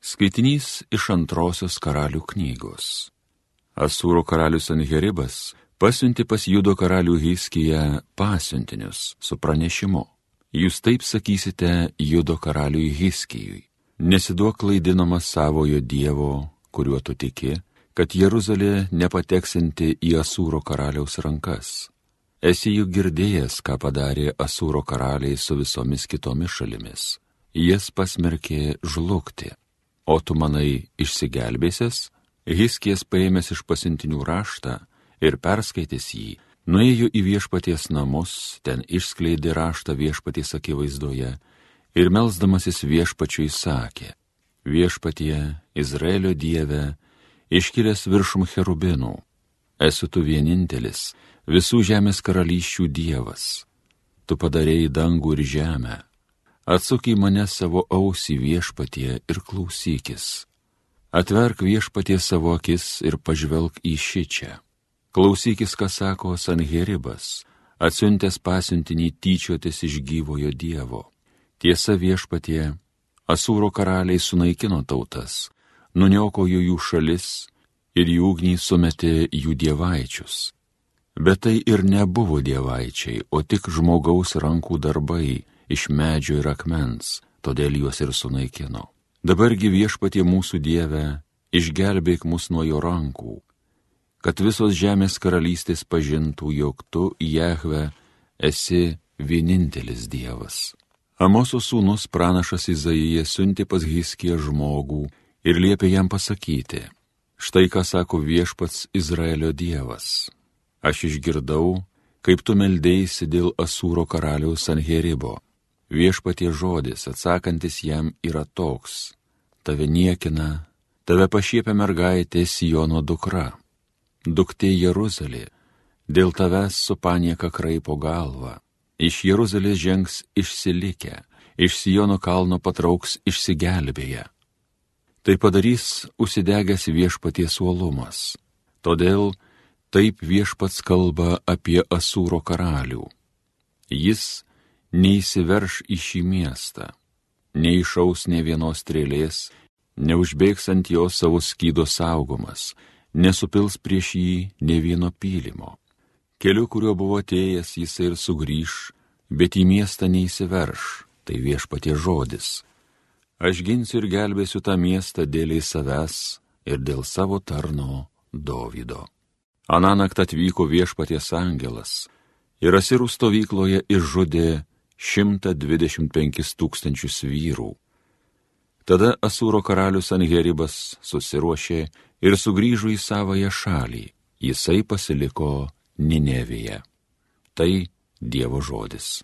Skaitinys iš antrosios karalių knygos. Asūro karalius Anheribas pasiunti pas Judo karalių Hiskiją pasiuntinius su pranešimu. Jūs taip sakysite Judo karaliui Hiskijui. Nesiduok klaidinamas savojo Dievo, kuriuo tu tiki, kad Jeruzalė nepateksinti į Asūro karaliaus rankas. Esi juk girdėjęs, ką padarė Asūro karaliai su visomis kitomis šalimis. Jas pasmerkė žlugti O tu manai išsigelbėsės? Hiskijas paėmęs iš pasintinių raštą ir perskaitęs jį, nuėjo į viešpaties namus, ten išskleidė raštą viešpaties akivaizdoje ir melzdamasis viešpačiui sakė, viešpatie Izraelio dieve, iškilęs viršum cherubinų, esu tu vienintelis, visų žemės karalysčių dievas, tu padarėjai dangų ir žemę Atsuk į mane savo ausį viešpatie ir klausykis. Atverk viešpatie savo akis ir pažvelk į šį čia. Klausykis, ką sako Sanheribas, atsiuntęs pasiuntinį tyčiotis iš gyvojo Dievo. Tiesa viešpatie, Asūro karaliai sunaikino tautas, nuniokojo jų šalis ir jų ugnį sumetė jų dievaičius. Bet tai ir nebuvo dievaičiai, o tik žmogaus rankų darbai, iš medžio ir akmens, todėl juos ir sunaikino. Dabargi viešpatie mūsų Dieve, išgelbėk mus nuo jo rankų, kad visos žemės karalystės pažintų, jog tu, Jehve, esi vienintelis Dievas. Amoso sūnus pranašas Izaija siunti pas Hiskiją žmogų ir liepė jam pasakyti, štai ką sako viešpats Izraelio Dievas. Aš išgirdau, kaip tu meldėjai dėl Asūro karaliaus Sanheribo Viešpatie žodis atsakantis jam yra toks - tave niekina, tave pašiepia mergaitė Sijono dukra, duktė Jeruzalė, dėl tavęs su panieka kraipo galva, iš Jeruzalės žengs išsilikę, iš Sijono kalno patrauks išsigelbėję. Tai padarys užsidegęs viešpaties uolumas. Todėl taip viešpats kalba apie Asūro karalių. Jis neįsiverš į šį miestą, neišaus ne vienos strėlės, neužbėgs ant jo savo skydo saugomas, nesupils prieš jį ne vieno pylimo. Keliu, kuriuo buvo atėjęs, jisai ir sugrįž, bet į miestą neįsiverš, tai viešpatie žodis. Aš ginsiu ir gelbėsiu tą miestą dėl į savęs ir dėl savo tarno Dovydo. Ananakt atvyko viešpaties angelas ir asirų stovykloje išžudė 125 tūkstančius vyrų. Tada Asūro karalius Anheribas susiruošė ir sugrįžo į savoją šalį. Jisai pasiliko Ninevėje. Tai Dievo žodis.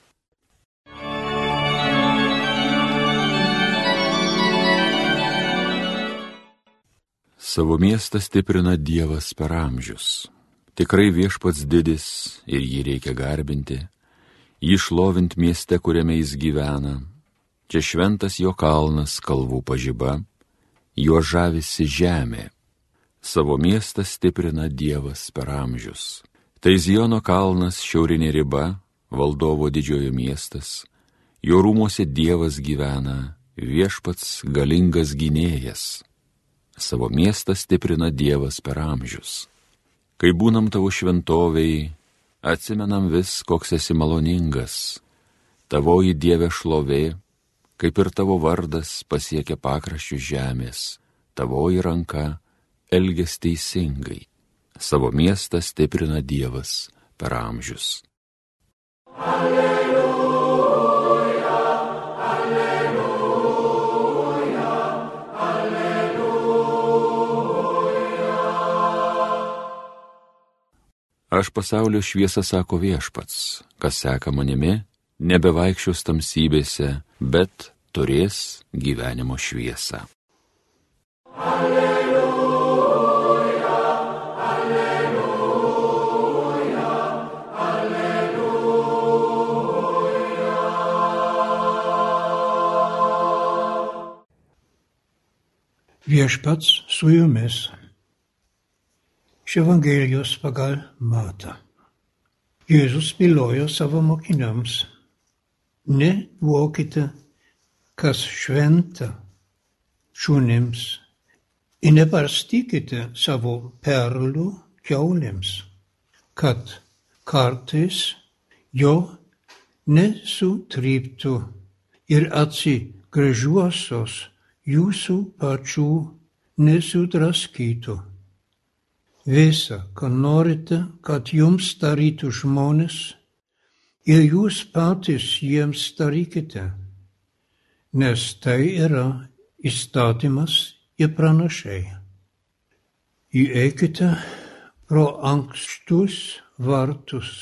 Savo miestą stiprina Dievas per amžius. Tikrai viešpats didis ir jį reikia garbinti, jį šlovint mieste, kuriame jis gyvena. Čia šventas jo kalnas, kalvų pažyba, juo žavisi žemė. Savo miestą stiprina Dievas per amžius. Tai Ziono kalnas šiaurinė riba, valdovo didžiojo miestas. Jo rūmose Dievas gyvena, viešpats galingas gynėjas. Savo miestą stiprina Dievas per amžius. Kai būnam tavo šventoviai, atsimenam vis, koks esi maloningas. Tavoji Dieve šlovė, kaip ir tavo vardas pasiekia pakraščių žemės, tavoji ranka elges teisingai. Savo miestą stiprina Dievas per amžius. Alleluja, Aš pasaulio šviesą sako viešpats, kas seka manimi, nebevaikščios tamsybėse, bet turės gyvenimo šviesą. Alleluja, alleluja, alleluja. Viešpats su jumis. Iš Evangelijos pagal Matą. Jėzus bylojo savo mokiniams. Ne vokite, kas šventa, šunims ir nebarstykite savo perlų kiaulėms, kad kartais jo nesutryptų ir atsigražiuosios jūsų pačių nesudraskytų. Visa, ką norite, kad jums darytų žmonės, ir jūs patys jiems darykite, nes tai yra įstatymas ir pranašai. Įeikite pro ankštus vartus,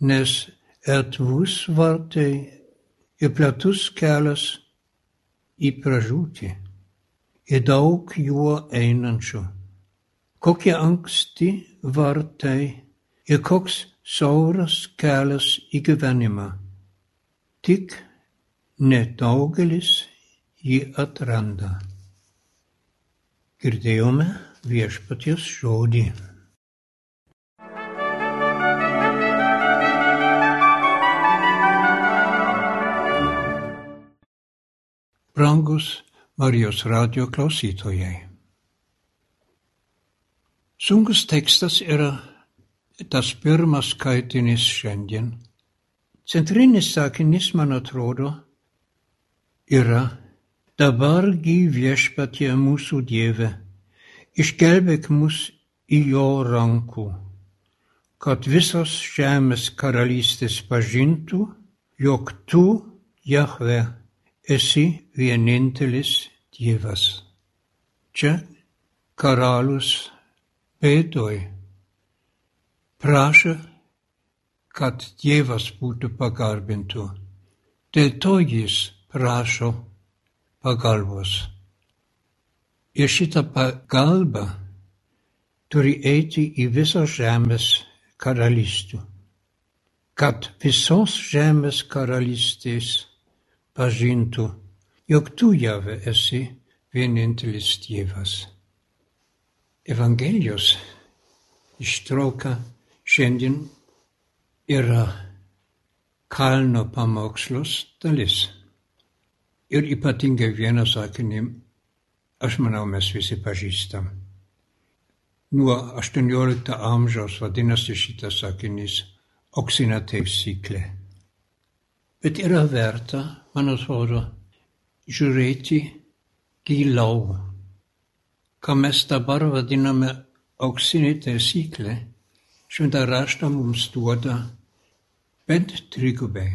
nes erdvus vartai ir platus kelias į pražūtį ir daug juo einančių. Kokie anksti vartai ir koks sauras kelias į gyvenimą. Tik nedaugelis jį atranda. Girdėjome viešpaties žodį. Brangus Marijos radio klausytojai. Sunkus tekstas yra tas pirmas skaitinys šiandien. Centrinis sakinys, man atrodo, yra dabargi viešpatie mūsų Dieve, išgelbėk mus į jo rankų, kad visos žemės karalystės pažintų, jog tu, Jahve, esi vienintelis Dievas. Čia karalius Pētoj prašo, kad Dievas būtų pagarbintų. Dėl to jis prašo pagalbos. Ir šitą pagalbą turi eiti į visos žemės karalystų, kad visos žemės karalystės pažintų, jog tu, Jave, esi vienintelis Dievas. Evangelijos ištrauka šiandien yra kalno pamokslos dalis. Ir ypatingai vieną sakinį, aš manau, mes visi pažįstam. Nuo 18 amžiaus vadinasi šitas sakinys auksina taisyklė. Bet yra verta, man atrodo, žiūrėti giliau ką mes dabar vadiname auksinė taisyklė, šventą raštą mums duoda bent trigubai.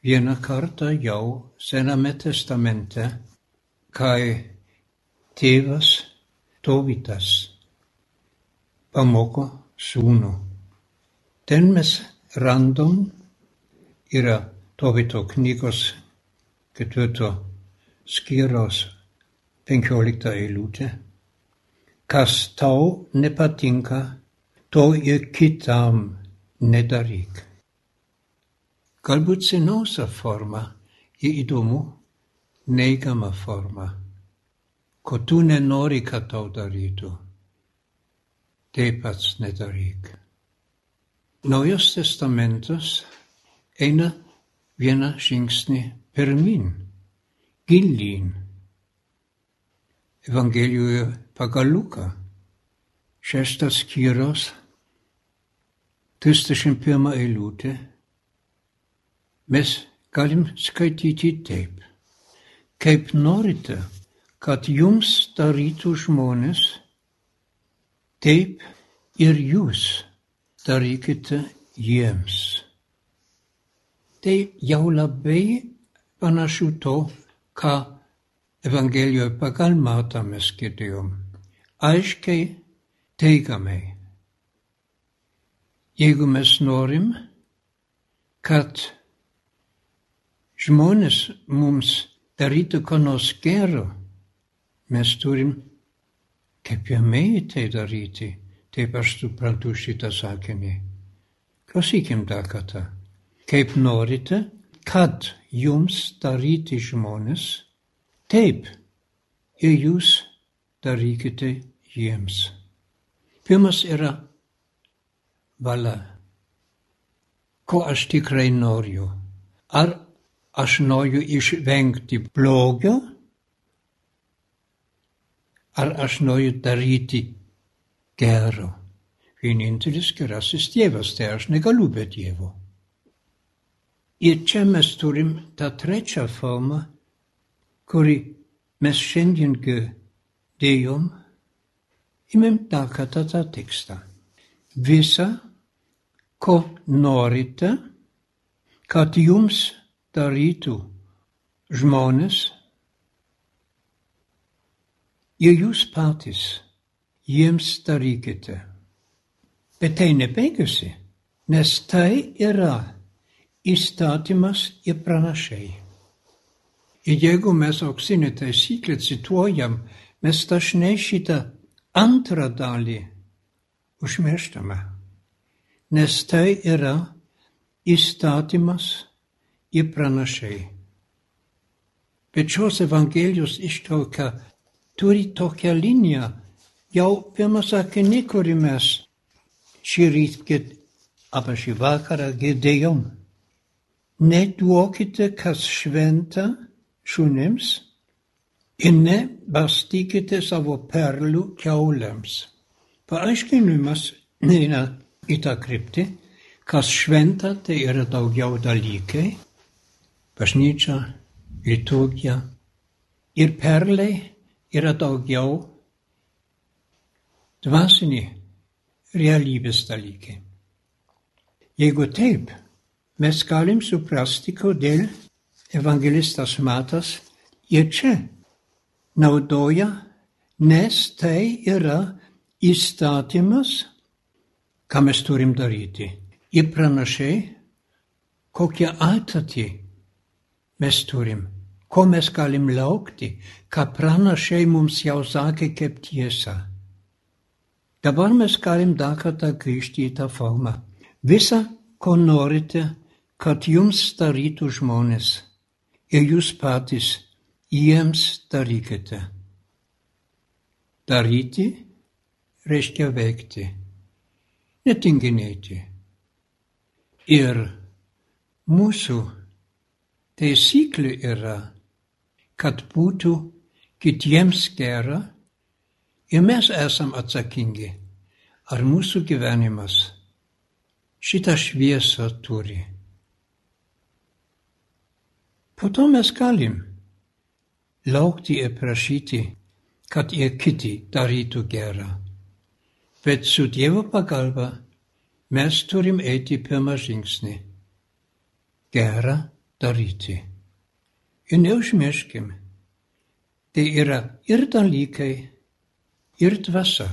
Vieną kartą jau Sename testamente, kai tėvas Tovitas pamoko sūnų. Ten mes random yra Tovito knygos ketvirto skyriaus penkiolikta eilutė. Kas tau nepatinka, to ir kitam nedaryk. Galbūt seniausia forma ir įdomu neigiama forma, ko tu nenori, kad tau darytų. Taip pats nedaryk. Naujas testamentas eina vieną žingsnį pirmin, gilin Evangelijoje pagal Luką. Šeštas skyrius, 31 eilutė. Mes galim skaityti taip. Kaip norite, kad jums darytų žmonės, taip ir jūs darykite jiems. Tai jau labai panašu to, ką Evangelijoje pagal Matą mes girdėjom. Aiškiai teigiamai. Jeigu mes norim, kad žmonės mums darytų ko nors gero, mes turim kaip pirmieji tai daryti. Taip aš suprantu šitą sakinį. Klausykim dar kartą. Kaip norite, kad jums daryti žmonės, Taip, ir jūs darykite jiems. Pirmas yra valia. Ko aš tikrai noriu? Ar aš noriu išvengti blogio, ar aš noriu daryti gero. Vienintelis gerasis Dievas, tai aš negaliu be Dievo. Ir čia mes turim tą trečią formą, kuri mes šiandien girdėjom, imam dar kartą tą tekstą. Visa, ko norite, kad jums darytų žmonės, ir jūs patys jiems darykite. Bet tai nebaigėsi, nes tai yra įstatymas ir pranašai. Ir jeigu mes auksinę taisyklę cituojam, mes dažnai šitą antrą dalį užmirštame, nes tai yra įstatymas ir pranašai. Bet šios Evangelijos ištrauka turi tokią liniją. Jau pirmą sakinį, kurį mes šį rytą arba šį vakarą girdėjom. Neduokite, kas šventa šunims ir nebastykite savo perlių keuliams. Paaiškinimas eina į tą kryptį, kas šventa, tai yra daugiau dalykai. Bažnyčia, liturgija ir perliai yra daugiau dvasiniai realybės dalykai. Jeigu taip, mes galim suprasti, kodėl evangelistas Matas ir čia naudoja, nes tai yra įstatymas, ką mes turim daryti. Ir pranašiai, kokią ateitį mes turim ko mes galim laukti, ką pranašai mums jau sakė kaip tiesa. Dabar mes galim dar kartą grįžti į tą formą. Visa, ko norite, kad jums darytų žmonės, ir jūs patys jiems darykite. Daryti reiškia veikti, netinginėti. Ir mūsų taisyklė yra kad būtų kitiems gera ir mes esam atsakingi, ar mūsų gyvenimas šitą šviesą turi. Po to mes galim laukti ir prašyti, kad ir kiti darytų gerą. Bet su Dievo pagalba mes turim eiti pirmą žingsnį - gerą daryti. Ir neužmirškim, tai yra ir dalykai, ir dvasia.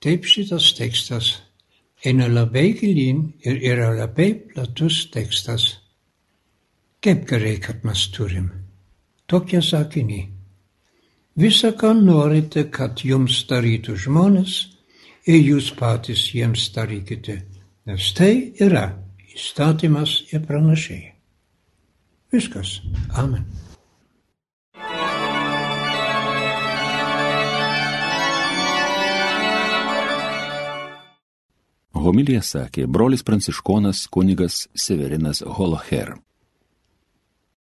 Taip šitas tekstas eina labai gilin ir yra labai platus tekstas. Kaip gerai, kad mes turim tokią sakinį. Visa, ką norite, kad jums darytų žmonės, ir jūs patys jiems darykite, nes tai yra įstatymas ir pranašiai. Viskas. Amen. Homilija sakė brolis pranciškonas kunigas Severinas Holoher.